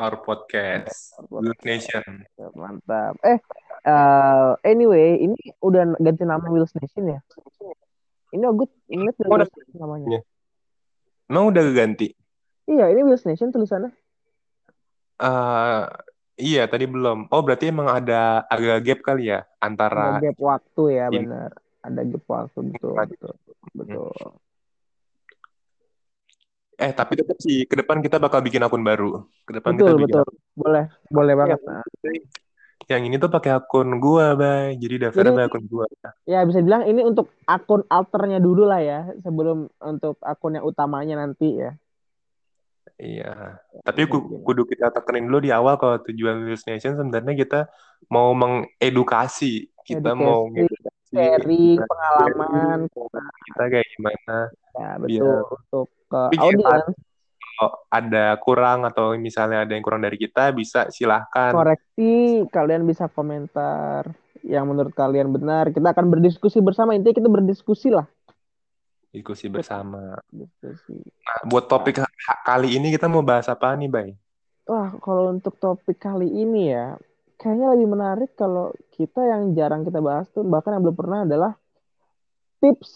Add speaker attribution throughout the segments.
Speaker 1: our podcast, Good Nation.
Speaker 2: Mantap. Eh, uh, anyway, ini udah ganti nama Wills Nation ya? Ini Agut inget
Speaker 1: Oh, udah.
Speaker 2: namanya.
Speaker 1: Iya. Emang udah ganti?
Speaker 2: Iya, ini Wills Nation tulisannya.
Speaker 1: Eh, iya, tadi belum. Oh, berarti emang ada agak gap kali ya antara
Speaker 2: Ada gap waktu ya,
Speaker 1: ini.
Speaker 2: benar. Ada gap waktu betul, betul, betul.
Speaker 1: Eh tapi tetap sih ke depan kita bakal bikin akun baru. Ke depan kita bikin
Speaker 2: betul. Boleh, boleh
Speaker 1: akun.
Speaker 2: banget. Nah,
Speaker 1: Yang ini tuh pakai akun gua, Bay. Jadi
Speaker 2: Jadi-
Speaker 1: pakai akun gua.
Speaker 2: Ya bisa bilang ini untuk akun alternya dulu lah ya, sebelum untuk akun yang utamanya nanti ya.
Speaker 1: Iya. Tapi ku- kudu kita tekenin dulu di awal kalau tujuan News Nation sebenarnya kita mau mengedukasi. Kita mau
Speaker 2: sharing
Speaker 1: kita-
Speaker 2: pengalaman
Speaker 1: kita kayak gimana.
Speaker 2: ya
Speaker 1: Biar-
Speaker 2: betul untuk ke audiens
Speaker 1: Kalau ada kurang atau misalnya ada yang kurang dari kita bisa silahkan.
Speaker 2: koreksi kalian bisa komentar yang menurut kalian benar kita akan berdiskusi bersama intinya kita berdiskusi lah
Speaker 1: diskusi bersama.
Speaker 2: diskusi
Speaker 1: Nah, buat topik kali ini kita mau bahas apa nih, Bay?
Speaker 2: wah kalau untuk topik kali ini ya kayaknya lebih menarik kalau kita yang jarang kita bahas tuh bahkan yang belum pernah adalah tips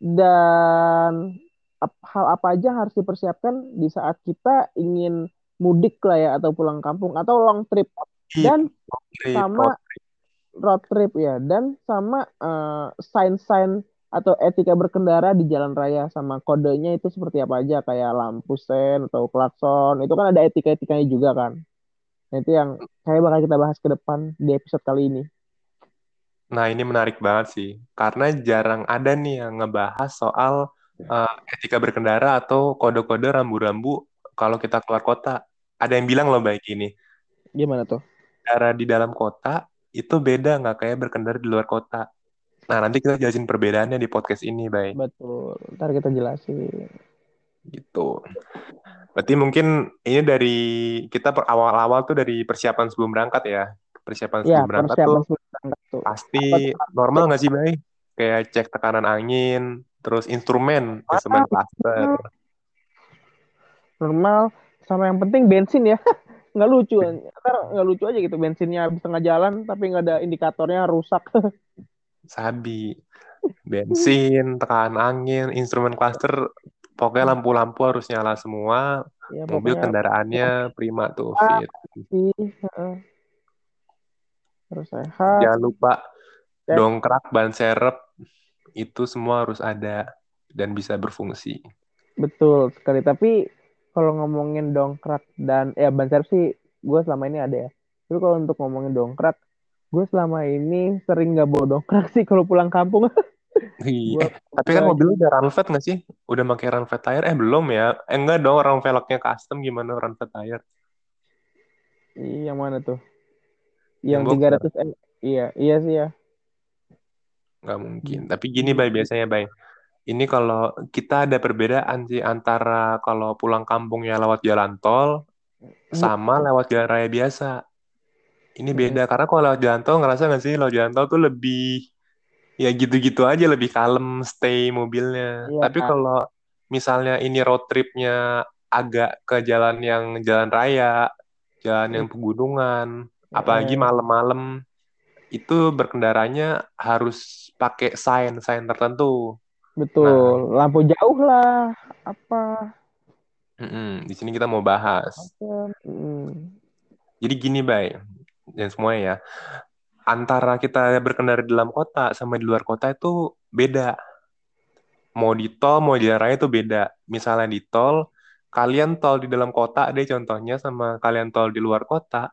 Speaker 2: dan hal apa aja harus dipersiapkan di saat kita ingin mudik lah ya atau pulang kampung atau long trip. Dan
Speaker 1: Trip,
Speaker 2: sama road trip. ya. Dan sama eh, sign-sign atau etika berkendara di jalan raya sama kodenya itu seperti apa aja. Kayak lampu sen atau klakson. Itu kan ada etika-etikanya juga kan. Nah, itu yang kayak bakal kita bahas ke depan di episode kali ini.
Speaker 1: Nah, ini menarik banget sih. Karena jarang ada nih yang ngebahas soal uh, etika berkendara atau kode-kode rambu-rambu kalau kita keluar kota. Ada yang bilang loh baik ini,
Speaker 2: gimana tuh
Speaker 1: berkendara di dalam kota itu beda nggak kayak berkendara di luar kota. Nah, nanti kita jelasin perbedaannya di podcast ini, baik.
Speaker 2: betul ntar kita jelasin
Speaker 1: Gitu. Berarti mungkin ini dari kita awal-awal tuh dari persiapan sebelum berangkat ya. Persiapan
Speaker 2: ya
Speaker 1: sebelum berangkat
Speaker 2: persiapan
Speaker 1: tuh
Speaker 2: sebelum berangkat tuh
Speaker 1: pasti normal nggak sih, Bay? Kayak cek tekanan angin, terus instrumen, instrumen cluster.
Speaker 2: normal sama yang penting bensin ya. Nggak lucu ntar nggak lucu aja gitu bensinnya habis tengah jalan tapi nggak ada indikatornya rusak.
Speaker 1: Sabi, bensin, tekanan angin, instrumen cluster, pokoknya lampu-lampu harus nyala semua,
Speaker 2: ya
Speaker 1: mobil
Speaker 2: pokoknya.
Speaker 1: kendaraannya prima tuh
Speaker 2: Ah.
Speaker 1: fit.
Speaker 2: heeh. harus sehat.
Speaker 1: Jangan lupa dongkrak, ban serep, itu semua harus ada dan bisa berfungsi.
Speaker 2: betul sekali tapi kalau ngomongin dongkrak dan ya ban serep sih gue selama ini ada ya tapi kalau untuk ngomongin dongkrak gue selama ini sering nggak bawa dongkrak sih kalau pulang kampung
Speaker 1: Iya. Tapi kan mobil udah run flat nggak sih? Udah pakai run flat tire? Eh belum ya? Eh enggak dong, orang velgnya custom gimana run flat tire?
Speaker 2: Ih, yang mana tuh
Speaker 1: Yang
Speaker 2: yang
Speaker 1: boxer.
Speaker 2: 300 m iya iya sih ya
Speaker 1: Nggak mungkin. Tapi gini, Bay, biasanya, Bay. Ini kalau kita ada perbedaan sih antara kalau pulang kampungnya lewat jalan tol sama lewat jalan raya biasa. Ini
Speaker 2: Hmm.
Speaker 1: beda, karena kalau lewat jalan tol ngerasa nggak sih lewat jalan tol tuh lebih ya gitu-gitu aja, lebih kalem, stay mobilnya.
Speaker 2: Iya.
Speaker 1: Tapi kalau misalnya ini road tripnya agak ke jalan yang jalan raya, jalan yang pegunungan, apalagi malam-malam, itu berkendaranya harus pakai sign sign tertentu.
Speaker 2: betul lampu jauh lah apa
Speaker 1: Mm-mm, di sini kita mau bahas.
Speaker 2: Hmm.
Speaker 1: Jadi gini, Bay, dan semuanya ya, antara kita berkendara di dalam kota sama di luar kota itu beda. Mau di tol, mau di raya itu beda. Misalnya di tol, kalian tol di dalam kota, ada contohnya sama kalian tol di luar kota,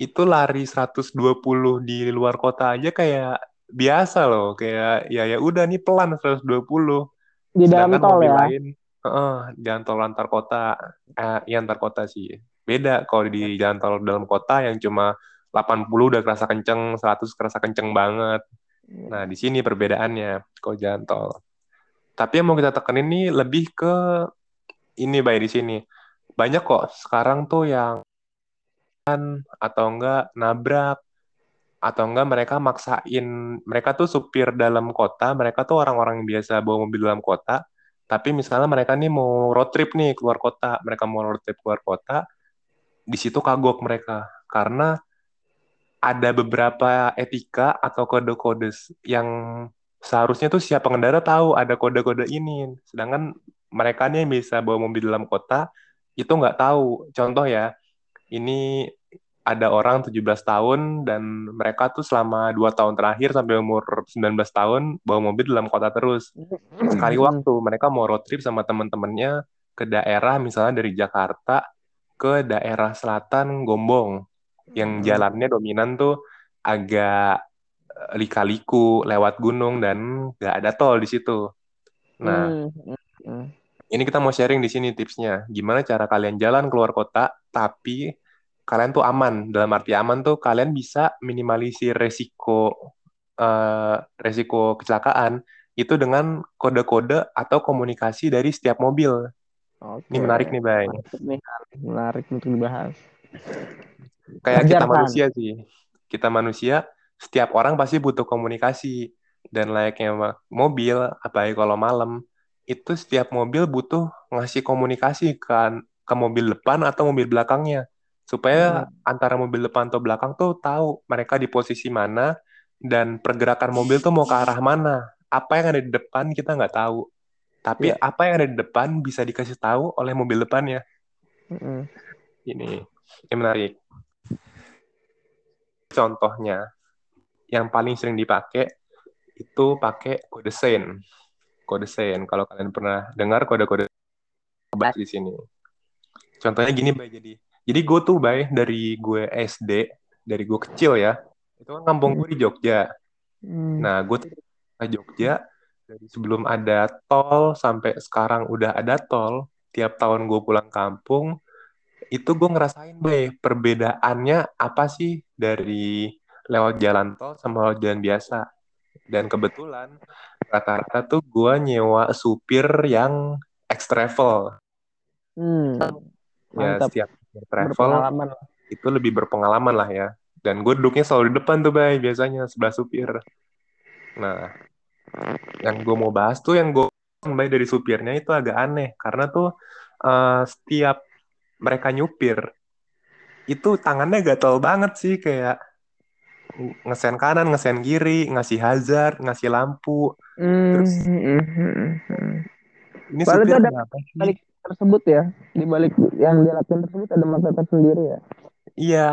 Speaker 1: itu lari 120 di luar kota aja kayak biasa loh, kayak ya ya udah nih pelan 120.
Speaker 2: di dalam tol
Speaker 1: mobil
Speaker 2: ya
Speaker 1: lain, heeh, jalan tol antar kota, eh, ya antar kota sih. Beda kalau di jalan tol dalam kota yang cuma 80 udah kerasa kenceng, 100 kerasa kenceng banget. Nah, di sini perbedaannya kalau jalan tol. Tapi yang mau kita tekenin nih lebih ke ini bay di sini. Banyak kok sekarang tuh yang atau enggak nabrak atau enggak mereka maksain mereka tuh supir dalam kota, mereka tuh orang-orang yang biasa bawa mobil dalam kota, tapi misalnya mereka nih mau road trip nih keluar kota, mereka mau road trip keluar kota, di situ kagok mereka karena ada beberapa etika atau kode-kode yang seharusnya tuh siapa pengendara tahu ada kode-kode ini. Sedangkan mereka nih bisa bawa mobil dalam kota itu nggak tahu. Contoh ya, ini ada orang 17 tahun dan mereka tuh selama dua tahun terakhir sampai umur 19 tahun bawa mobil dalam kota terus. Sekali waktu mereka mau road trip sama teman-temannya ke daerah misalnya dari Jakarta ke daerah selatan Gombong yang jalannya dominan tuh agak eh, lika-liku lewat gunung dan nggak ada tol di situ. Nah, ini kita mau sharing di sini tipsnya. Gimana cara kalian jalan keluar kota tapi kalian tuh aman. Dalam arti aman tuh kalian bisa minimalisir resiko uh, resiko kecelakaan itu dengan kode-kode atau komunikasi dari setiap mobil. Oke. Ini menarik nih, Bay.
Speaker 2: Menarik untuk dibahas.
Speaker 1: Kayak kita manusia sih. Kita manusia, setiap orang pasti butuh komunikasi. Dan layaknya mobil, apalagi kalau malam, itu setiap mobil butuh ngasih komunikasi kan ke mobil depan atau mobil belakangnya supaya hmm. antara mobil depan atau belakang tuh tahu mereka di posisi mana dan pergerakan mobil tuh mau ke arah mana. Apa yang ada di depan kita nggak tahu, tapi yeah. apa yang ada di depan bisa dikasih tahu oleh mobil depannya. Hmm. Ini yang menarik. Contohnya yang paling sering dipakai itu pakai kode sen. Kode sen. Kalau kalian pernah dengar kode-kode di sini. Contohnya gini, Bay, jadi jadi gue tuh bay dari gue SD, dari gue kecil ya, itu kan kampung gue di Jogja. Hmm. Nah gue tuh ke Jogja dari sebelum ada tol sampai sekarang udah ada tol. Tiap tahun gue pulang kampung, itu gue ngerasain bay perbedaannya apa sih dari lewat jalan tol sama lewat jalan biasa. Dan kebetulan rata-rata tuh gue nyewa supir yang X travel. Hmm. Ya setiap travel itu lebih berpengalaman lah ya. Dan gue duduknya selalu di depan tuh bay biasanya sebelah supir. Nah yang gue mau bahas tuh yang gue bay dari supirnya itu agak aneh. Karena tuh uh, setiap mereka nyupir itu tangannya gatel banget sih kayak ngesen kanan, ngesen kiri, ngasih hazard, ngasih lampu. Mm, Terus mm, mm,
Speaker 2: ini supir ada apa sih? Tersebut ya. Di balik yang dia lakukan tersebut ada makna tersendiri ya.
Speaker 1: Iya.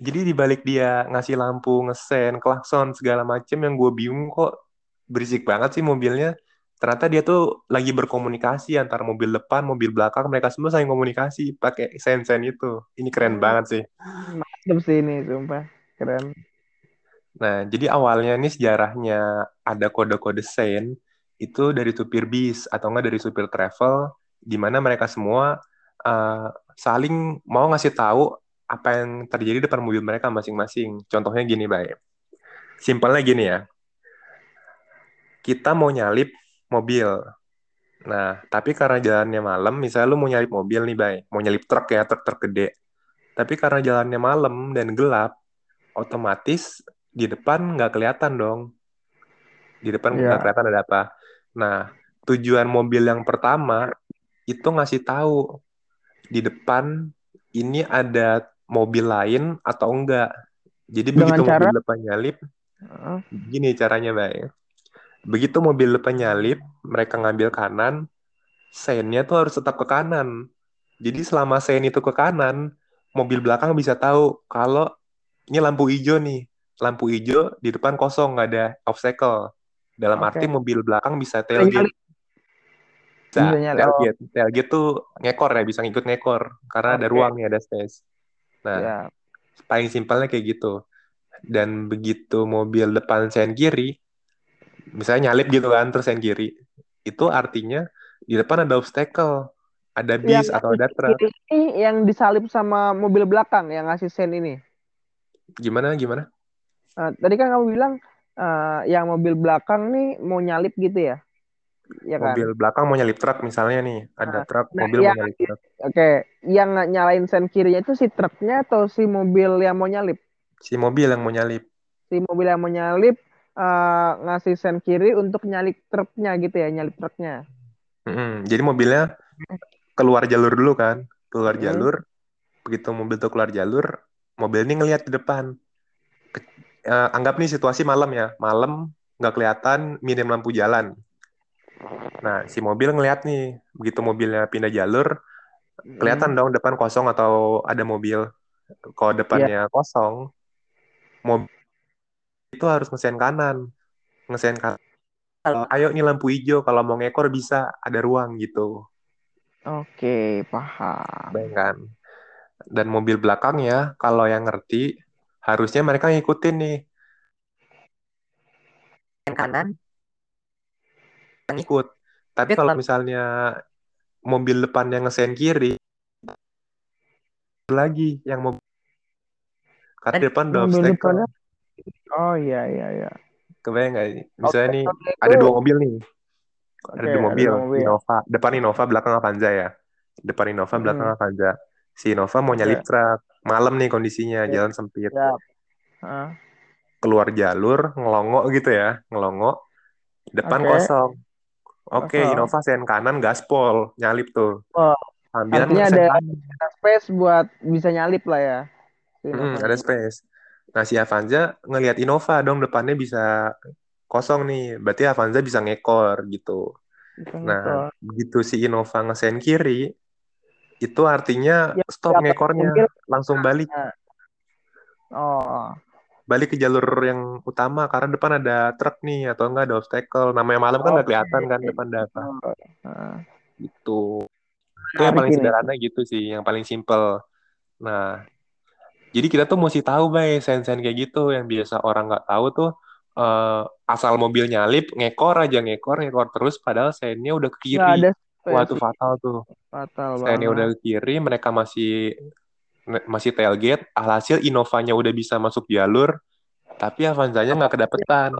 Speaker 1: Jadi di balik dia ngasih lampu ngesen klakson segala macem yang gue bingung kok. Berisik banget sih mobilnya. Ternyata dia tuh lagi berkomunikasi antara mobil depan mobil belakang. Mereka semua saling komunikasi pakai sen-sen itu. Ini keren banget sih.
Speaker 2: Mantap sih ini sumpah. Keren.
Speaker 1: Nah jadi awalnya ini sejarahnya ada kode-kode sen itu dari supir bis atau enggak dari supir travel di mana mereka semua uh, saling mau ngasih tahu apa yang terjadi depan mobil mereka masing-masing. Contohnya gini, baik. Simpelnya gini ya. Kita mau nyalip mobil. Nah, tapi karena jalannya malam, misalnya lu mau nyalip mobil nih, baik. Mau nyalip truk ya, truk-truk gede. Tapi karena jalannya malam dan gelap, otomatis di depan nggak kelihatan dong. Di depan nggak yeah. kelihatan ada apa. Nah, tujuan mobil yang pertama itu ngasih tahu di depan ini ada mobil lain atau enggak. Jadi Dengan begitu cara... mobil depan nyalip, uh. gini caranya baik. Begitu mobil depan nyalip, mereka ngambil kanan, sennya tuh harus tetap ke kanan. Jadi selama sen itu ke kanan, mobil belakang bisa tahu kalau ini lampu hijau nih, lampu hijau di depan kosong nggak ada obstacle. Dalam okay. arti mobil belakang bisa tailgate. Bisa, tailgate. Tailgate tuh ngekor ya, bisa ngikut ngekor. Karena okay. ada ruangnya, ada space. Nah, yeah. paling simpelnya kayak gitu. Dan begitu mobil depan sen kiri, misalnya nyalip gitu kan, terus sen kiri. Itu artinya di depan ada obstacle. Ada bis yang atau ada truk.
Speaker 2: Ini yang disalip sama mobil belakang yang ngasih sen ini.
Speaker 1: Gimana, gimana?
Speaker 2: Uh, tadi kan kamu bilang uh, yang mobil belakang nih mau nyalip gitu ya?
Speaker 1: Ya kan? Mobil belakang mau nyalip truk misalnya nih, ada nah, truk, nah, mobil
Speaker 2: yang,
Speaker 1: mau nyalip truk.
Speaker 2: Oke, okay. yang nyalain sen kirinya itu si truknya atau si mobil yang mau nyalip?
Speaker 1: Si mobil yang mau nyalip.
Speaker 2: Si mobil yang mau nyalip uh, ngasih sen kiri untuk nyalip truknya gitu ya, nyalip truknya.
Speaker 1: Mm -hmm. Jadi mobilnya keluar jalur dulu kan, keluar hmm. jalur, begitu mobil tuh keluar jalur mobil ini ngelihat di depan Ke- eh, anggap nih situasi malam ya. Malam nggak kelihatan minim lampu jalan. Nah si mobil ngelihat nih begitu mobilnya pindah jalur kelihatan
Speaker 2: Hmm.
Speaker 1: dong depan kosong atau ada mobil. Kalau depannya kosong mobil itu harus ngesen kanan. Ngesen kanan. Ayo nih lampu hijau kalau mau ngekor bisa ada ruang gitu.
Speaker 2: Oke, paham.
Speaker 1: bayangkan. Dan mobil belakangnya kalau yang ngerti harusnya mereka ngikutin nih.
Speaker 3: Yang kanan.
Speaker 1: Ikut. Tapi kalau misalnya mobil depannya ngesen kiri lagi yang mobil karena di depan udah obstacle.
Speaker 2: depannya. Oh iya iya iya.
Speaker 1: kebayang nggak? Sih? misalnya nih
Speaker 2: itu-
Speaker 1: ada dua mobil nih. Ada
Speaker 2: Oke,
Speaker 1: dua mobil,
Speaker 2: dua mobil.
Speaker 1: Innova. Depan Innova belakang Avanza ya. Depan Innova
Speaker 2: Hmm.
Speaker 1: belakang Avanza. Si Innova mau nyalip truk malam nih kondisinya
Speaker 2: Oke.
Speaker 1: jalan sempit
Speaker 2: Siap. Hah?
Speaker 1: keluar jalur ngelongo gitu ya ngelongo depan
Speaker 2: Oke.
Speaker 1: kosong oke
Speaker 2: Kosong.
Speaker 1: Innova sen kanan gaspol nyalip tuh
Speaker 2: Oh, artinya
Speaker 1: ngesen
Speaker 2: ada- ada space buat bisa nyalip lah ya.
Speaker 1: Mm,
Speaker 2: Innova
Speaker 1: ada space nah si Avanza ngelihat Innova dong depannya bisa kosong nih berarti Avanza bisa ngekor gitu nah begitu si Innova ngesen kiri itu artinya
Speaker 2: Ya,
Speaker 1: stop
Speaker 2: siapa
Speaker 1: ngekornya
Speaker 2: mobil?
Speaker 1: langsung balik
Speaker 2: Oh,
Speaker 1: balik ke jalur yang utama karena depan ada truk nih atau enggak ada obstacle namanya malam kan nggak
Speaker 2: Oke.
Speaker 1: kelihatan kan depan ada apa
Speaker 2: oh. Heeh.
Speaker 1: gitu itu yang
Speaker 2: Menarik
Speaker 1: paling sederhana gitu sih yang paling simple nah jadi kita tuh mesti tahu bay sen-sen kayak gitu yang biasa orang nggak tahu tuh eh, asal mobil nyalip ngekor aja ngekor ngekor terus padahal sennya udah ke kiri
Speaker 2: ada
Speaker 1: wah
Speaker 2: space.
Speaker 1: itu fatal tuh
Speaker 2: Fatal banget.
Speaker 1: udah kiri mereka masih masih tailgate alhasil Innovanya udah bisa masuk jalur tapi Avanzanya nggak kedapetan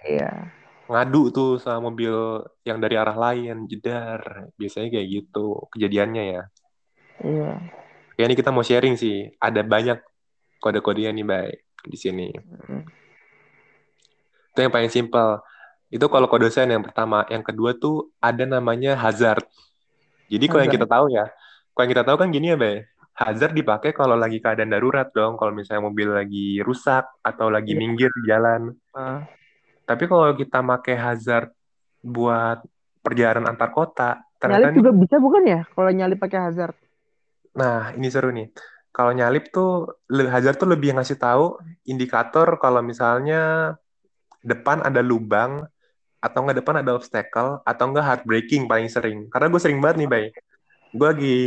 Speaker 2: Iya.
Speaker 1: ngadu tuh sama mobil yang dari arah lain jedar biasanya kayak gitu kejadiannya ya
Speaker 2: Iya.
Speaker 1: ya ini kita mau sharing sih ada banyak kode-kodenya nih baik di sini
Speaker 2: Mm.
Speaker 1: itu yang paling simpel itu kalau kode sen yang pertama yang kedua tuh ada namanya hazard jadi kalau yang kita tahu ya kalau yang kita tahu kan gini ya bay hazard dipakai kalau lagi keadaan darurat dong kalau misalnya mobil lagi rusak atau lagi
Speaker 2: Iya.
Speaker 1: minggir di jalan
Speaker 2: Ah,
Speaker 1: tapi kalau kita pakai hazard buat perjalanan antar kota ternyata
Speaker 2: nyalip juga bisa bukan ya? Kalau nyalip pakai hazard.
Speaker 1: Nah, ini seru nih. Kalau nyalip tuh, Hazard tuh lebih ngasih tahu indikator kalau misalnya depan ada lubang, atau nggak depan ada obstacle, atau nggak hard braking paling sering. Karena gue sering banget nih, Bay. Gue lagi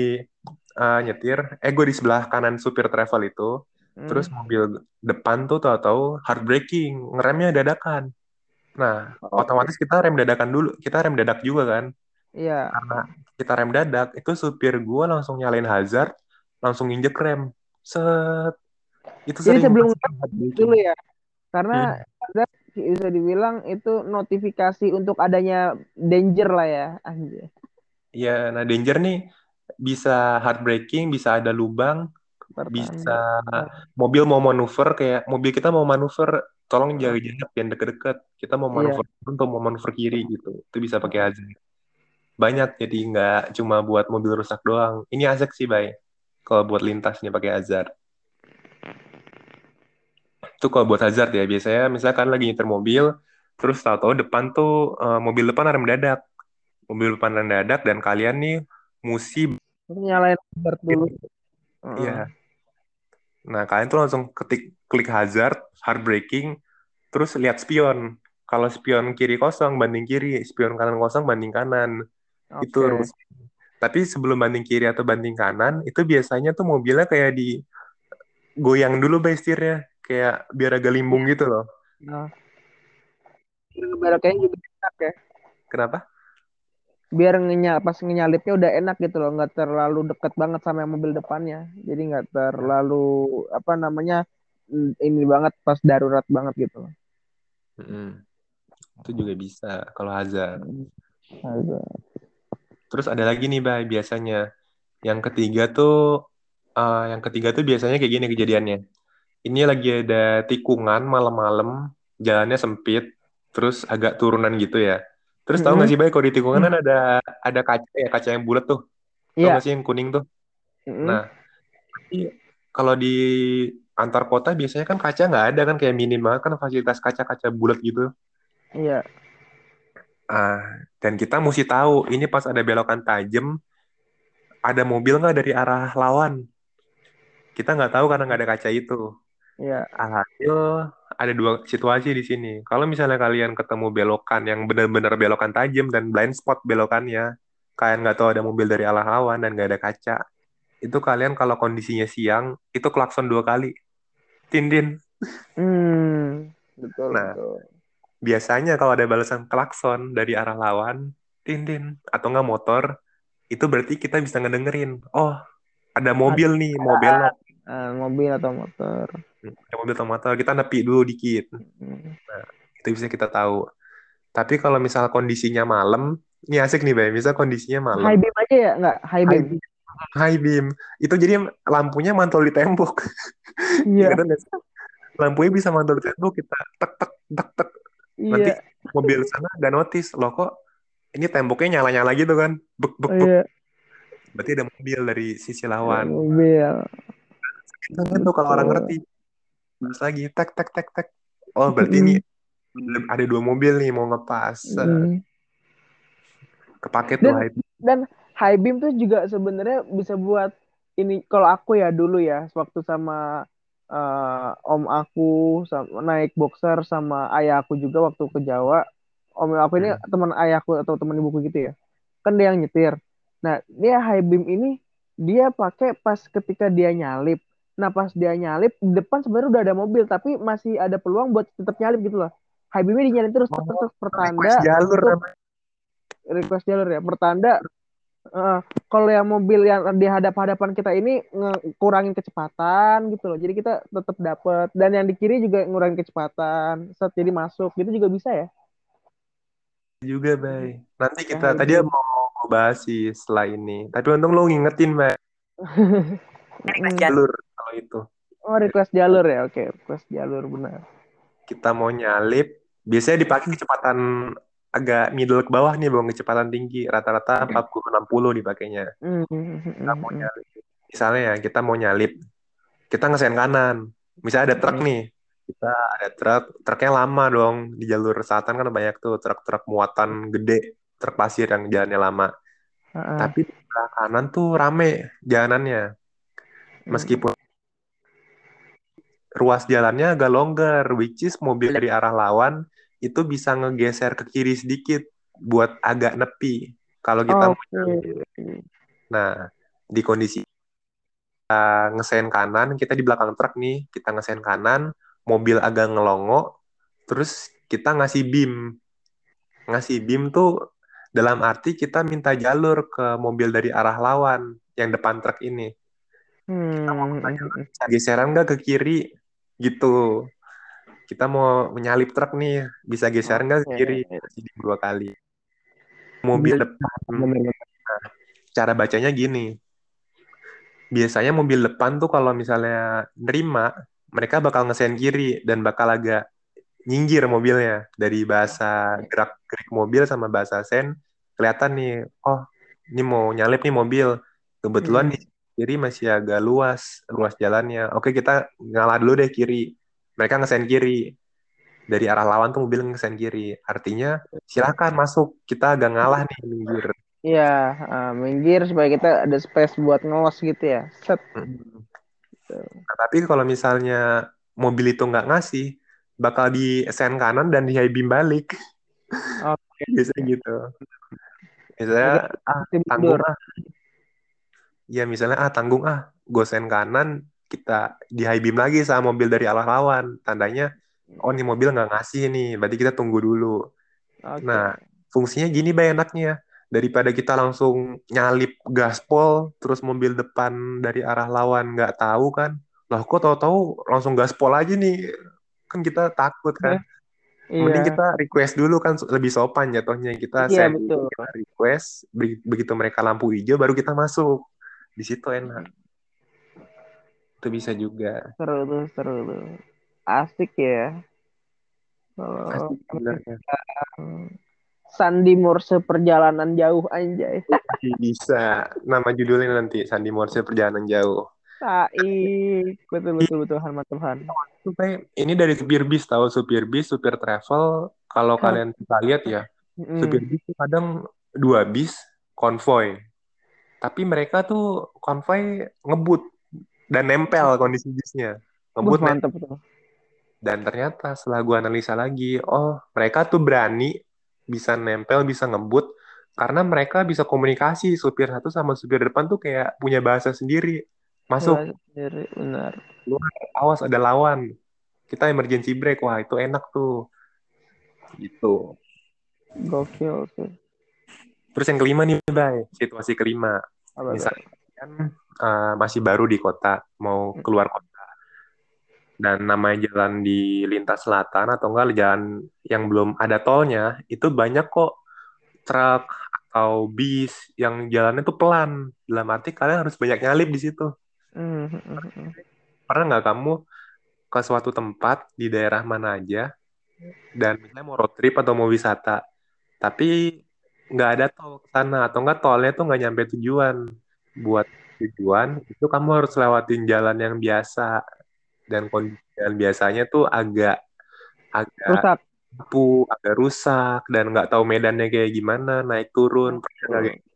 Speaker 1: uh, nyetir, eh gue di sebelah kanan supir travel itu,
Speaker 2: Hmm.
Speaker 1: terus mobil depan tuh tahu-tahu hard braking, ngeremnya dadakan. Nah,
Speaker 2: Oh,
Speaker 1: otomatis kita rem dadakan dulu, kita rem dadak juga kan
Speaker 2: Iya.
Speaker 1: karena kita rem dadak itu supir gue langsung nyalain hazard langsung injek rem set itu
Speaker 2: Jadi
Speaker 1: sering
Speaker 2: sebelum dulu ya. Karena
Speaker 1: Hmm.
Speaker 2: Bisa dibilang itu notifikasi untuk adanya danger lah ya. Anjir.
Speaker 1: Iya, nah danger nih bisa hard braking bisa ada lubang
Speaker 2: Pertahanan.
Speaker 1: bisa mobil mau manuver kayak mobil kita mau manuver tolong jaga jarak jangan deket-deket kita mau
Speaker 2: Iya.
Speaker 1: manuver untuk mau manuver kiri gitu itu bisa pakai hazard banyak jadi nggak cuma buat mobil rusak doang ini asik sih bay kalau buat lintasnya pakai hazard itu kalau buat hazard ya biasanya misalkan lagi nyetir mobil terus tahu-tahu depan tuh eh, mobil depan rem dadak mobil depan rem dadak dan kalian nih mesti
Speaker 2: Nyalain hazard dulu. Heeh.
Speaker 1: Iya. Nah, kalian tuh langsung ketik klik hazard, hard braking, terus lihat spion. Kalau spion kiri kosong banding kiri, spion kanan kosong banding kanan. Itu
Speaker 2: Oke.
Speaker 1: rules. Tapi sebelum banding kiri atau banding kanan, itu biasanya tuh mobilnya kayak di goyang dulu by setirnya, kayak biar agak limbung gitu loh.
Speaker 2: Nah. Ngebeloknya juga enak ya.
Speaker 1: Kenapa?
Speaker 2: Biar ngenya, pas ngenyalipnya udah enak gitu loh, nggak terlalu deket banget sama yang mobil depannya. Jadi nggak terlalu apa namanya mm, ini banget pas darurat banget gitu.
Speaker 1: Mm-mm. Itu juga bisa kalau hazard.
Speaker 2: Hazard.
Speaker 1: Terus ada lagi nih, Bay, biasanya. Yang ketiga tuh, eh, yang ketiga tuh biasanya kayak gini kejadiannya. Ini lagi ada tikungan malam-malam, jalannya sempit, terus agak turunan gitu ya. Terus tahu nggak sih, Bay, kalau di tikungan kan ada ada kaca ya, kaca yang bulat tuh. Tahu
Speaker 2: Iya.
Speaker 1: nggak sih yang kuning tuh? Nah. Kalau di antar kota biasanya kan kaca nggak ada kan kayak minim banget kan fasilitas kaca-kaca bulat gitu.
Speaker 2: Iya.
Speaker 1: Ah, dan kita mesti tahu ini pas ada belokan tajam ada mobil nggak dari arah lawan. Kita nggak tahu karena nggak ada kaca itu.
Speaker 2: Iya.
Speaker 1: Alhasil ada dua situasi di sini. Kalau misalnya kalian ketemu belokan yang benar-benar belokan tajam dan blind spot belokannya, kalian nggak tahu ada mobil dari arah lawan dan nggak ada kaca, itu kalian kalau kondisinya siang itu klakson dua kali. Tindin.
Speaker 2: Hmm, betul
Speaker 1: Nah,
Speaker 2: betul.
Speaker 1: biasanya kalau ada balasan klakson dari arah lawan, tindin atau nggak motor, itu berarti kita bisa ngedengerin. Oh, ada mobil nih, mau belok.
Speaker 2: Ah, mobil atau motor.
Speaker 1: Ada mobil atau motor, kita nepi dulu dikit.
Speaker 2: Hmm.
Speaker 1: Itu bisa kita tahu. Tapi kalau misal kondisinya malam, ini asik nih, Bay. Misal kondisinya malam.
Speaker 2: High beam aja ya, nggak high beam.
Speaker 1: High beam. High beam. Itu jadi lampunya mantul di tembok.
Speaker 2: Iya.
Speaker 1: Nggak sih? Lampunya bisa mantul di tembok, kita tek tek tek tek. Nanti
Speaker 2: Iya.
Speaker 1: mobil sana gak notice loh kok ini temboknya nyala-nyala gitu kan. Bek bek bek.
Speaker 2: Iya.
Speaker 1: Berarti ada mobil dari sisi lawan.
Speaker 2: mobil.
Speaker 1: Itu gitu kalau orang ngerti. Terus lagi tek tek tek tek. Oh, berarti ini ada dua mobil nih mau ngepas.
Speaker 2: Hmm.
Speaker 1: Kepake tuh
Speaker 2: Dan-
Speaker 1: high beam.
Speaker 2: Dan high beam tuh juga sebenarnya bisa buat ini kalau aku ya dulu ya waktu sama eh, om aku sama, naik boxer sama ayah aku juga waktu ke Jawa. Om aku ini
Speaker 1: Hmm.
Speaker 2: teman ayahku atau teman ibuku gitu ya. Kan dia yang nyetir. Nah, dia high beam ini dia pakai pas ketika dia nyalip. Nah, pas dia nyalip di depan sebenarnya udah ada mobil tapi masih ada peluang buat tetap nyalip gitu loh. High beamnya dinyalip terus terus, terus pertanda
Speaker 1: Request jalur namanya.
Speaker 2: request jalur ya pertanda eh, kalau yang mobil yang di hadap-hadapan kita ini kurangin kecepatan gitu loh jadi kita tetap dapat dan yang di kiri juga ngurangin kecepatan set jadi masuk gitu juga bisa ya
Speaker 1: juga, Bay. Nanti
Speaker 2: Ya,
Speaker 1: kita
Speaker 2: high
Speaker 1: tadi
Speaker 2: beam.
Speaker 1: mau bahas sih setelah ini. Tapi untung lu ngingetin, Bay.
Speaker 2: Mm.
Speaker 1: Jalur kalau itu.
Speaker 2: oh request jalur ya oke request jalur benar
Speaker 1: Kita mau nyalip, biasanya dipakai kecepatan agak middle ke bawah nih, bang, kecepatan tinggi. Rata-rata 40-60 dipakainya.
Speaker 2: Mm, mm,
Speaker 1: Kita mau nyalip. Misalnya ya, kita mau nyalip. Kita ngesen kanan. Misalnya ada truk nih. Kita ada truk. Truknya lama dong. Di jalur selatan kan banyak tuh truk-truk muatan gede. Truk pasir yang jalannya lama.
Speaker 2: Ah, ah.
Speaker 1: Tapi di kanan tuh rame jalanannya. Meskipun ruas jalannya agak longgar, which is mobil dari arah lawan itu bisa ngegeser ke kiri sedikit buat agak nepi. Kalau kita mau
Speaker 2: oke
Speaker 1: Nah, di kondisi kita ngesen kanan, kita di belakang truk nih, kita ngesen kanan, mobil agak ngelongo, terus kita ngasih beam. Ngasih beam tuh dalam arti kita minta jalur ke mobil dari arah lawan yang depan truk ini.
Speaker 2: Hmm,
Speaker 1: Bisa geseran nggak ke kiri? Gitu. Kita mau menyalip truk nih, bisa geseran nggak
Speaker 2: Oke.
Speaker 1: kiri? Beam dua kali. Mobil depan cara bacanya gini. Biasanya mobil depan tuh kalau misalnya nerima, mereka bakal ngesen kiri dan bakal agak nyinggir mobilnya dari bahasa gerak gerik mobil sama bahasa sen kelihatan nih, oh ini mau nyalip nih mobil. Kebetulan
Speaker 2: Hmm.
Speaker 1: di kiri masih agak luas, luas jalannya. Oke, kita ngalah dulu deh kiri. Mereka ngesen kiri. Dari arah lawan tuh mobil ngesen kiri. Artinya silakan masuk. Kita agak ngalah nih minggir.
Speaker 2: Iya, ah, minggir supaya kita ada space buat ngelos gitu ya. Set.
Speaker 1: Nah, tapi kalau misalnya mobil itu nggak ngasih, bakal di sen kanan dan di high beam balik.
Speaker 2: Oke.
Speaker 1: Biasanya gitu. Misalnya, ah, tanggung. Ya, misalnya, ah, tanggung ah. Gue sen kanan, kita di high beam lagi sama mobil dari arah lawan. Tandanya, oh, ini mobil nggak ngasih nih. Berarti kita tunggu dulu.
Speaker 2: Oke.
Speaker 1: Nah, fungsinya gini, Bay, enaknya. Daripada kita langsung nyalip gaspol, terus mobil depan dari arah lawan nggak tahu kan. Lah, kok tahu-tahu langsung gaspol aja nih. Kan kita takut kan. Mending
Speaker 2: Iya.
Speaker 1: kita request dulu kan lebih sopan jatuhnya. Kita
Speaker 2: Iya,
Speaker 1: send
Speaker 2: betul.
Speaker 1: kita request, be- begitu mereka lampu hijau baru kita masuk. Di situ enak. Itu bisa juga.
Speaker 2: Seru tuh, seru tuh. Asik ya. Kalau
Speaker 1: sebenarnya.
Speaker 2: Sandi Morse perjalanan jauh anjay.
Speaker 1: Bisa. Nama judulnya nanti Sandi Morse Perjalanan Jauh.
Speaker 2: Taik. Betul betul betul Tuhan Tuhan.
Speaker 1: Ini dari supir bis tahu supir bis, supir travel. Kalau kalian bisa lihat ya, supir bis itu kadang dua bis konvoy. Tapi mereka tuh konvoy ngebut dan nempel kondisi bisnya. Ngebut
Speaker 2: mantep tuh.
Speaker 1: Dan ternyata setelah gue analisa lagi, oh mereka tuh berani bisa nempel, bisa ngebut, karena mereka bisa komunikasi supir satu sama supir depan tuh kayak punya bahasa sendiri. Masuk.
Speaker 2: Sendiri, benar.
Speaker 1: Luar, awas ada lawan. Kita emergency break, wah itu enak tuh. Gitu.
Speaker 2: Gokil sih.
Speaker 1: Terus yang kelima nih, Bay. Situasi kelima. Apa Misalnya kan uh, masih baru di kota, mau hmm. keluar kota. Dan namanya jalan di lintas selatan atau enggak jalan yang belum ada tolnya itu banyak kok. Truk atau bis yang jalannya tuh pelan. Dalam arti kalian harus banyak nyalip di situ. Mm-hmm. pernah nggak kamu ke suatu tempat di daerah mana aja dan misalnya mau road trip atau mau wisata tapi nggak ada tol ke sana. Atau enggak tolnya tuh nggak nyampe tujuan. Buat tujuan itu kamu harus lewatin jalan yang biasa. Dan kondisi dan biasanya tuh agak agak
Speaker 2: rusak.
Speaker 1: lampu agak rusak. Dan nggak tahu medannya kayak gimana naik turun
Speaker 2: oh.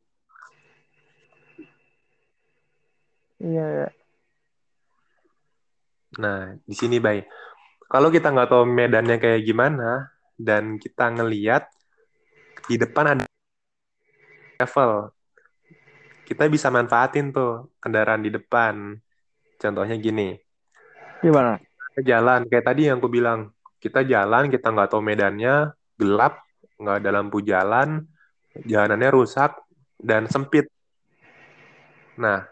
Speaker 2: iya ya.
Speaker 1: nah di sini baik kalau kita nggak tahu medannya kayak gimana dan kita ngeliat di depan ada level kita bisa manfaatin tuh kendaraan di depan contohnya gini
Speaker 2: Gimana?
Speaker 1: Jalan, kayak tadi yang aku bilang. Kita jalan, kita nggak tahu medannya, gelap, nggak ada lampu jalan, jalanannya rusak, dan sempit. Nah,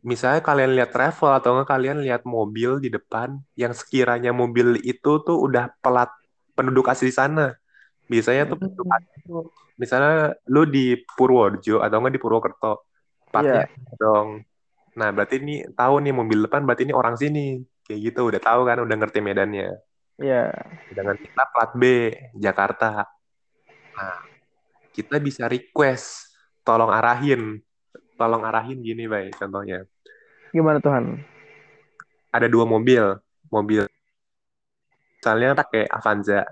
Speaker 1: misalnya kalian lihat travel atau nggak kalian lihat mobil di depan yang sekiranya mobil itu tuh udah pelat penduduk asli sana. Biasanya tuh hmm. misalnya lu di Purworejo atau nggak di Purwokerto, pakai yeah. dong Nah, berarti ini tahu nih mobil depan berarti ini orang sini. Kayak gitu, udah tahu kan, udah ngerti medannya.
Speaker 2: Iya.
Speaker 1: Yeah. Dengan kita plat B, Jakarta. Nah, kita bisa request, tolong arahin. Tolong arahin gini, baik contohnya.
Speaker 2: Gimana Tuhan?
Speaker 1: Ada dua mobil. Mobil misalnya pakai Avanza.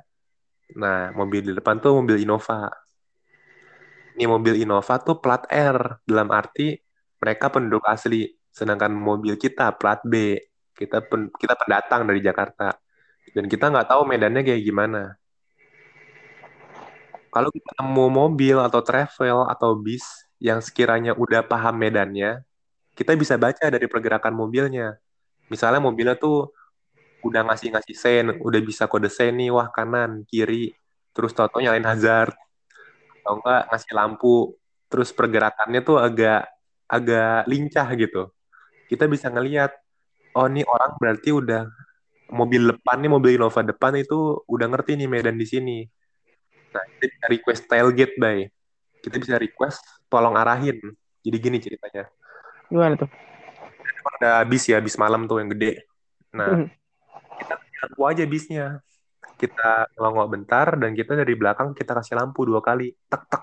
Speaker 1: Nah, mobil di depan tuh mobil Innova. Ini mobil Innova tuh plat R, dalam arti mereka penduduk asli. Sedangkan mobil kita plat B. Kita pen, kita pendatang dari Jakarta. Dan kita nggak tahu medannya kayak gimana. Kalau kita nemu mobil atau travel atau bis yang sekiranya udah paham medannya kita bisa baca dari pergerakan mobilnya. Misalnya mobilnya tuh udah ngasih-ngasih sen udah bisa kode sen nih wah kanan kiri terus toto nyalain hazard atau enggak ngasih lampu terus pergerakannya tuh agak agak lincah gitu kita bisa ngelihat oh nih orang berarti udah mobil depan nih mobil Innova depan itu udah ngerti nih medan di sini. Nah, kita bisa request tailgate, bay. Kita bisa request tolong arahin. Jadi gini ceritanya.
Speaker 2: Gimana tuh?
Speaker 1: Ada bis ya, bis malam tuh yang gede. Nah, hmm. Lampu aja bisnya. Kita ngelongok bentar dan kita dari belakang kita kasih lampu dua kali. Tek tek.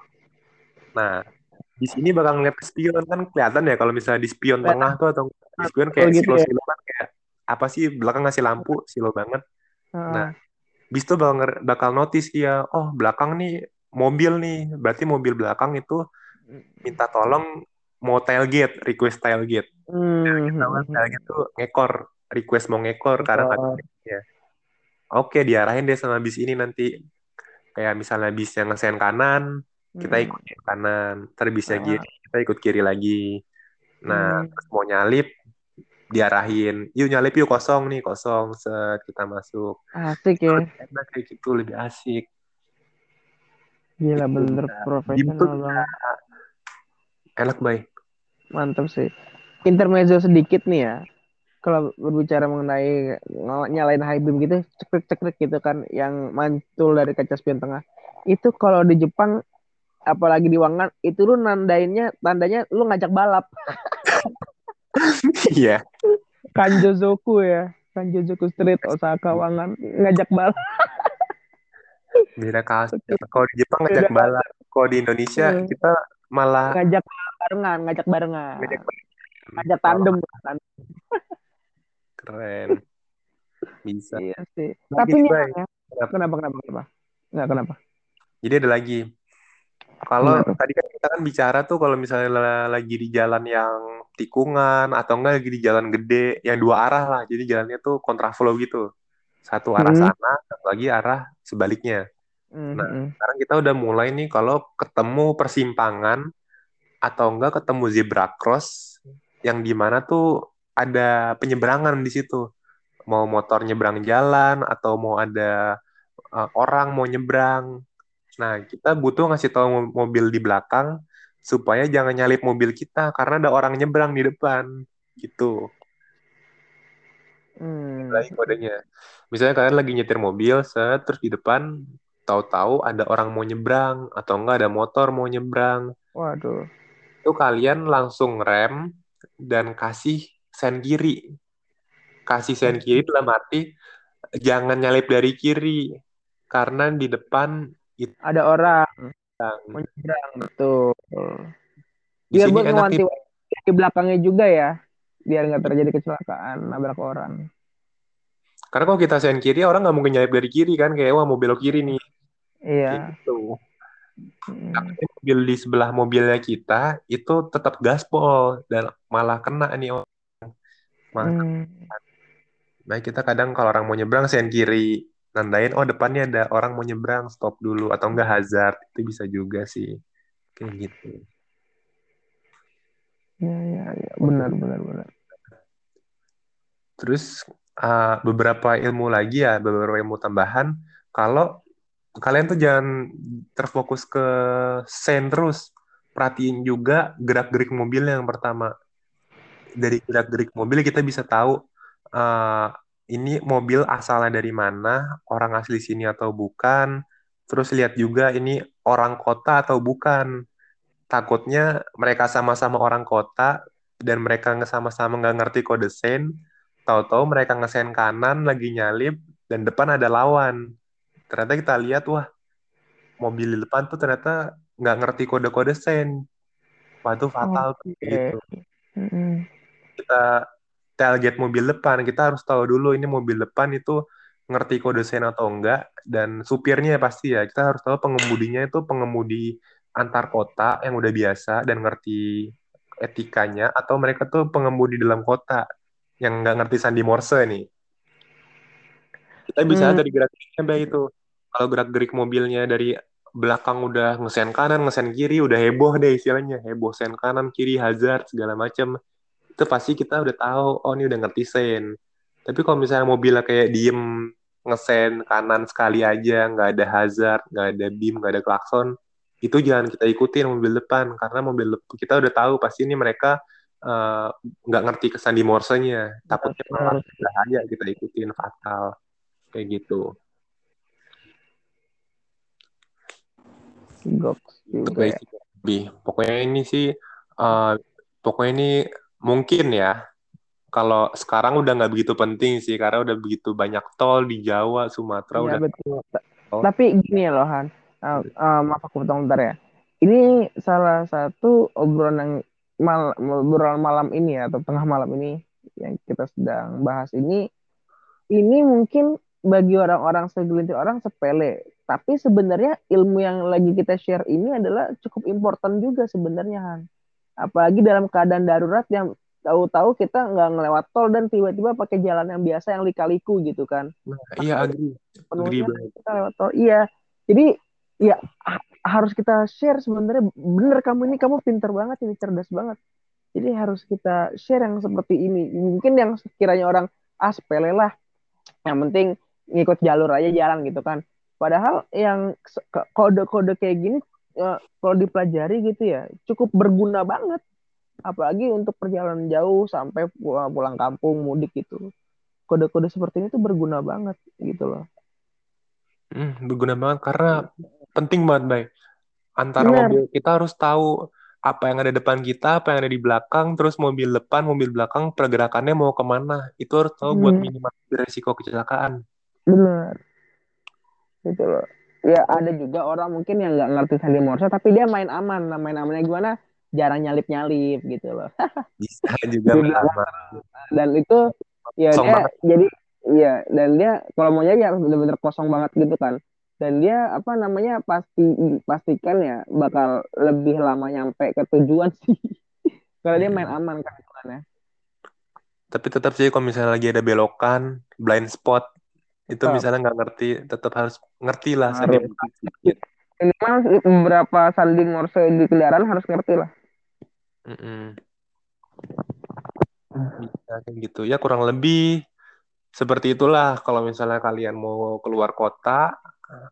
Speaker 1: Nah, di sini bakal ngeliat spion kan kelihatan ya kalau misalnya di spion ya. tengah tuh atau di spion kayak gitu silo-silo ya? kan kayak apa sih belakang ngasih lampu silo banget. Uh. Nah, bis tuh bakal bakal notice dia, oh belakang nih mobil nih, berarti mobil belakang itu minta tolong mau tailgate, request tailgate. Hmm. Nah, kita tailgate tuh ngekor, request mau ngekor oh. karena ya. Oke, diarahin deh sama bis ini nanti. Kayak misalnya bis yang ngesen kanan, kita ikut yang kanan. Ntar bisa kiri kita ikut kiri lagi. Nah hmm. terus mau nyalip diarahin. Yuk nyalip yuk kosong nih kosong. Set kita masuk.
Speaker 2: Asik ya.
Speaker 1: Enak kayak gitu lebih asik.
Speaker 2: Gila gitu, bener. Profesional banget.
Speaker 1: Enak baik
Speaker 2: mantap sih. Intermezzo sedikit nih ya kalau berbicara mengenai nyalain high beam gitu cekrek cekrek gitu kan yang mantul dari kaca spion tengah itu kalau di Jepang apalagi di Wangan itu lu nandainnya tandanya lu ngajak balap.
Speaker 1: Iya.
Speaker 2: Kanjozoku ya. Kanjozoku Street Osaka Wangan ngajak balap.
Speaker 1: Beda kasus. Kalau di Jepang ngajak balap, kalau di Indonesia hmm. kita malah
Speaker 2: ngajak barengan, ngajak barengan. Ajak tandem kan.
Speaker 1: Keren. Bisa.
Speaker 2: Iya sih.
Speaker 1: Lagi
Speaker 2: Tapi
Speaker 1: nih,
Speaker 2: ya.
Speaker 1: Kenapa?
Speaker 2: Kenapa kenapa? Enggak kenapa?
Speaker 1: Jadi ada lagi. Kalau tadi kan kita kan bicara tuh kalau misalnya la- lagi di jalan yang tikungan atau enggak lagi di jalan gede yang dua arah lah. Jadi jalannya tuh kontraflow gitu. Satu arah
Speaker 2: Hmm.
Speaker 1: sana, satu lagi arah sebaliknya.
Speaker 2: Hmm,
Speaker 1: Nah,
Speaker 2: hmm.
Speaker 1: sekarang kita udah mulai nih kalau ketemu persimpangan atau enggak ketemu zebra cross yang di mana tuh ada penyeberangan di situ. Mau motor nyebrang jalan atau mau ada uh, orang mau nyebrang. Nah, kita butuh ngasih tahu mo- mobil di belakang supaya jangan nyalip mobil kita karena ada orang nyebrang di depan. Gitu.
Speaker 2: Hmm.
Speaker 1: Lagi kodenya. Misalnya kalian lagi nyetir mobil, set, terus di depan tahu-tahu ada orang mau nyebrang atau enggak ada motor mau nyebrang.
Speaker 2: Waduh.
Speaker 1: Itu kalian langsung rem dan kasih sen kiri. Kasih sen kiri dalam arti jangan nyalip dari kiri karena di depan itu
Speaker 2: Ada orang
Speaker 1: yang
Speaker 2: menyeberang betul.
Speaker 1: di
Speaker 2: Biar buat
Speaker 1: nih
Speaker 2: ngewanti di belakangnya juga ya. Biar nggak terjadi kecelakaan nabrak orang.
Speaker 1: karena kalau kita sen kiri orang nggak mungkin nyalip dari kiri kan kayak wah mau belok kiri nih
Speaker 2: Iya.
Speaker 1: gitu
Speaker 2: Hmm.
Speaker 1: tapi mobil di sebelah mobilnya kita itu tetap gaspol dan malah kena nih orang. Malah
Speaker 2: Hmm.
Speaker 1: Nah, kita kadang kalau orang mau nyebrang sen kiri, nandain oh depannya ada orang mau nyebrang, stop dulu atau enggak hazard. Itu bisa juga sih. Kayak gitu.
Speaker 2: Iya, iya, iya. Benar, benar, benar.
Speaker 1: Terus uh, beberapa ilmu lagi ya, beberapa ilmu tambahan. Kalau kalian tuh jangan terfokus ke sen terus. Perhatiin juga gerak-gerik mobilnya yang pertama. Dari gerak-gerik mobil kita bisa tahu uh, ini mobil asalnya dari mana, orang asli sini atau bukan. Terus lihat juga ini orang kota atau bukan. Takutnya mereka sama-sama orang kota dan mereka sama-sama nggak ngerti kode sen. Tahu-tahu mereka ngesen kanan lagi nyalip dan depan ada lawan. Ternyata kita lihat wah mobil di depan tuh ternyata nggak ngerti kode-kode sen. Wah itu fatal
Speaker 2: Oke.
Speaker 1: gitu.
Speaker 2: Hmm.
Speaker 1: Kita tailgate mobil depan, kita harus tahu dulu ini mobil depan itu ngerti kode sen atau enggak dan supirnya pasti ya. Kita harus tahu pengemudinya itu pengemudi antar kota yang udah biasa dan ngerti etikanya atau mereka tuh pengemudi dalam kota yang nggak ngerti sandi morse nih. Kita bisa
Speaker 2: Hmm.
Speaker 1: dari gerak-geriknya Mbak itu. Kalau gerak-gerik mobilnya dari belakang udah ngesen kanan ngesen kiri udah heboh deh istilahnya. Heboh sen kanan kiri hazard segala macam itu pasti kita udah tahu oh ini udah ngerti sen tapi kalau misalnya mobilnya kayak diem ngesen kanan sekali aja nggak ada hazard nggak ada beam nggak ada klakson itu jangan kita ikutin mobil depan. Karena mobil depan kita udah tahu pasti ini mereka eh, nggak ngerti kesan di morsenya. Takutnya malah bahaya kita ikutin fatal. Kayak gitu. Itu
Speaker 2: juga ya.
Speaker 1: pokoknya ini sih eh, pokoknya ini mungkin ya kalau sekarang udah nggak begitu penting sih karena udah begitu banyak tol di Jawa Sumatera
Speaker 2: Iya
Speaker 1: udah
Speaker 2: betul.
Speaker 1: Tol
Speaker 2: Tapi gini ya loh Han, Uh, uh, maaf aku potong bentar ya. Ini salah satu obrolan yang mal obrolan malam ini ya atau tengah malam ini yang kita sedang bahas ini. Ini mungkin bagi orang-orang segelintir orang sepele, tapi sebenarnya ilmu yang lagi kita share ini adalah cukup important juga sebenarnya Han. Apalagi dalam keadaan darurat yang tahu-tahu kita nggak ngelewat tol dan tiba-tiba pakai jalan yang biasa yang lika-liku gitu kan.
Speaker 1: Nah, iya
Speaker 2: penuhnya
Speaker 1: banget
Speaker 2: kita lewat tol. Iya. Jadi ya ha- harus kita share sebenarnya. Bener kamu ini kamu pinter banget ini cerdas banget. Jadi harus kita share yang seperti ini. Mungkin yang sekiranya orang ah sepele lah. Yang penting ngikut jalur aja jalan gitu kan. Padahal yang kode-kode kayak gini eh, kalau dipelajari gitu ya cukup berguna banget. Apalagi untuk perjalanan jauh sampai pulang, pulang kampung mudik gitu. Kode-kode seperti ini tuh berguna banget gitu loh.
Speaker 1: Hmm, berguna banget karena penting banget Bay. Antara
Speaker 2: benar.
Speaker 1: mobil kita harus tahu apa yang ada depan kita apa yang ada di belakang terus mobil depan mobil belakang pergerakannya mau ke mana. Itu harus tahu buat
Speaker 2: Hmm,
Speaker 1: minimalisir risiko kecelakaan.
Speaker 2: Benar. Gitu loh ya ada juga orang mungkin yang nggak ngerti sandi morse tapi dia main aman nah main amannya gimana jarang nyalip-nyalip gitu loh.
Speaker 1: Bisa juga.
Speaker 2: Dan itu ya
Speaker 1: Kosong
Speaker 2: dia
Speaker 1: banget.
Speaker 2: jadi iya dan dia kalau mau nyanyi harus bener-bener kosong banget gitu kan. Dan dia apa namanya pasti pastikan ya bakal lebih lama nyampe ke tujuan sih. Karena dia main
Speaker 1: Hmm.
Speaker 2: aman kan.
Speaker 1: Tapi tetap sih kalau misalnya lagi ada belokan, blind spot, itu misalnya nggak ngerti, tetap harus ngerti lah
Speaker 2: Harus.
Speaker 1: sedikit.
Speaker 2: Minimal beberapa sandi Morse di kendaraan harus ngerti lah.
Speaker 1: Bisa kayak gitu. Ya kurang lebih seperti itulah kalau misalnya kalian mau keluar kota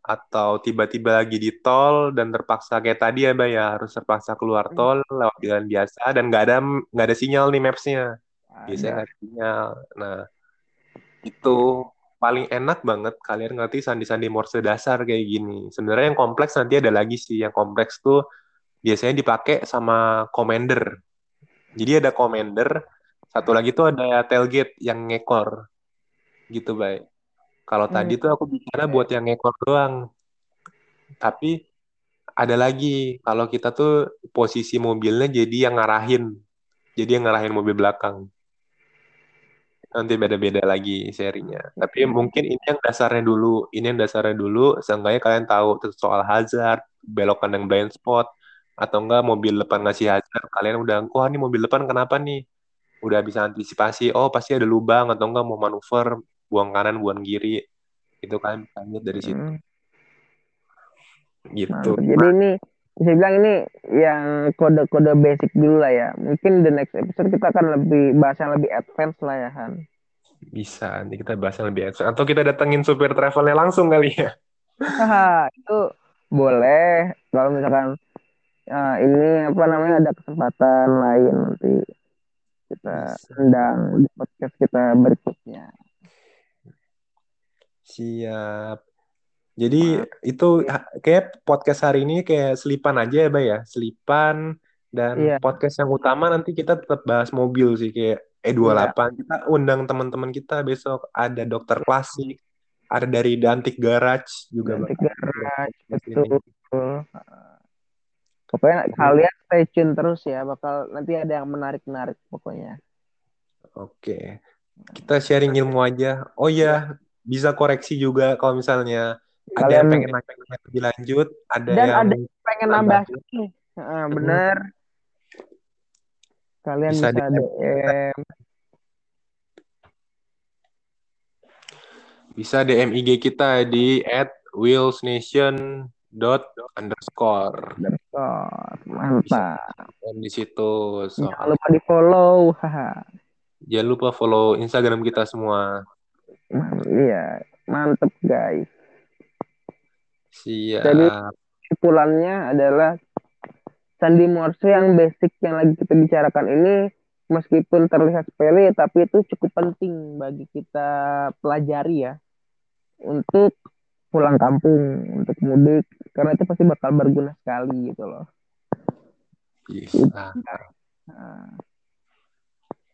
Speaker 1: atau tiba-tiba lagi di tol dan terpaksa kayak tadi ya, Bay, ya harus terpaksa keluar tol lewat jalan biasa dan nggak ada nggak ada sinyal nih mapsnya. Biasanya nggak ada sinyal. Nah, itu paling enak banget kalian ngerti sandi-sandi Morse dasar kayak gini. Sebenarnya yang kompleks nanti ada lagi sih. Yang kompleks tuh biasanya dipakai sama commander. Jadi ada commander, satu lagi tuh ada tailgate yang ngekor. Gitu, baik. Kalau
Speaker 2: Hmm.
Speaker 1: tadi tuh aku bicara buat yang ngekor doang. Tapi ada lagi, kalau kita tuh posisi mobilnya jadi yang ngarahin. Jadi yang ngarahin mobil belakang. Nanti beda-beda lagi serinya. Tapi mungkin ini yang dasarnya dulu. Ini yang dasarnya dulu. Seenggaknya kalian tahu soal hazard, belokan yang blind spot, atau enggak mobil depan ngasih hazard. Kalian udah, wah ini mobil depan kenapa nih? Udah bisa antisipasi. Oh pasti ada lubang atau enggak mau manuver, buang kanan, buang kiri. Itu kalian bisa lihat dari situ.
Speaker 2: Hmm.
Speaker 1: Gitu.
Speaker 2: Mantap. Jadi ini bisa bilang ini yang kode-kode basic dulu lah ya. Mungkin the next episode kita akan lebih bahas yang lebih advance lah ya Han.
Speaker 1: Bisa. Nanti kita bahas yang lebih advance. Atau kita datengin supir travelnya langsung kali ya.
Speaker 2: Itu boleh kalau misalkan eh, ini apa namanya ada kesempatan lain nanti kita undang di podcast kita berikutnya.
Speaker 1: Siap. Jadi itu ha- kayak podcast hari ini kayak selipan aja ya, Bay ya. Selipan dan
Speaker 2: Iya.
Speaker 1: podcast yang utama nanti kita tetap bahas mobil sih kayak E28. Kita undang teman-teman kita besok ada dokter klasik, ada dari Dantik Garage juga
Speaker 2: Nanti
Speaker 1: bakal
Speaker 2: garage,
Speaker 1: sini.
Speaker 2: betul. Pokoknya kalian stay tune terus ya, bakal nanti ada yang menarik-menarik pokoknya.
Speaker 1: Oke. Kita sharing ilmu aja. Oh iya, bisa koreksi juga kalau misalnya ada yang pengen nanya lebih lanjut, ada
Speaker 2: Dan
Speaker 1: yang
Speaker 2: ada pengen nambah. Heeh, bener. Kalian
Speaker 1: Bisa
Speaker 2: bisa,
Speaker 1: DM. Bisa DM IG kita di at wheelsnation underscore
Speaker 2: Oh, mantap.
Speaker 1: dan di situ so,
Speaker 2: Jangan lupa di follow.
Speaker 1: Jangan lupa follow Instagram kita semua
Speaker 2: Iya, mantep guys.
Speaker 1: Siap.
Speaker 2: Jadi- Kesimpulannya adalah sandi Morse yang basic yang lagi kita bicarakan ini meskipun terlihat sepele tapi itu cukup penting bagi kita pelajari ya. Untuk pulang kampung, untuk mudik karena itu pasti bakal berguna sekali gitu loh.
Speaker 1: bisa
Speaker 2: Nah,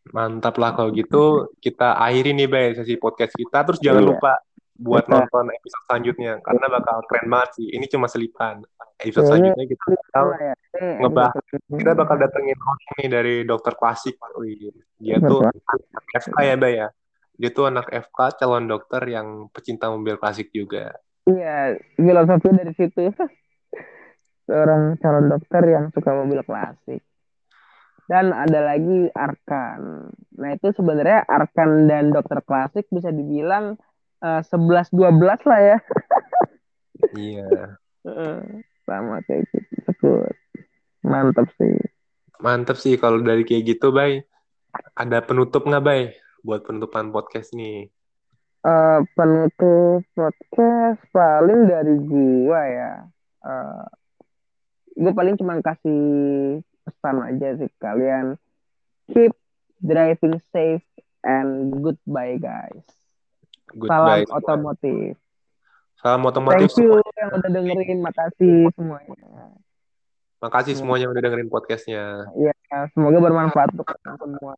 Speaker 1: mantap lah kalau gitu. Kita akhiri nih Bay sesi podcast kita. Terus jangan
Speaker 2: Iya.
Speaker 1: lupa buat
Speaker 2: Kita-
Speaker 1: nonton episode selanjutnya karena bakal keren banget sih ini cuma selipan episode
Speaker 2: Ini-
Speaker 1: selanjutnya kita bakal
Speaker 2: ya.
Speaker 1: Ngebahas kita bakal datengin orang nih dari dokter klasik Wih, dia tuh anak FK ya Bay ya dia tuh anak FK calon dokter yang pecinta mobil klasik juga
Speaker 2: Iya, filosofi dari situ. Seorang calon dokter yang suka mobil klasik. Dan ada lagi Arkan. Nah, itu sebenarnya Arkan dan dokter klasik bisa dibilang eh, 11-12 lah ya.
Speaker 1: iya
Speaker 2: Heeh, Sama kayak gitu. Mantap sih.
Speaker 1: mantep sih kalau dari kayak gitu Bay ada penutup nggak Bay buat penutupan podcast nih
Speaker 2: Eh, penutup podcast paling dari gua ya. Eh, gue paling cuma kasih pesan aja sih kalian. Keep driving safe and goodbye guys.
Speaker 1: Goodbye
Speaker 2: Salam otomotif.
Speaker 1: salam otomotif
Speaker 2: Thank you yang udah dengerin. Makasih semuanya.
Speaker 1: makasih semuanya yang udah dengerin podcastnya
Speaker 2: Ya, semoga bermanfaat untuk semua.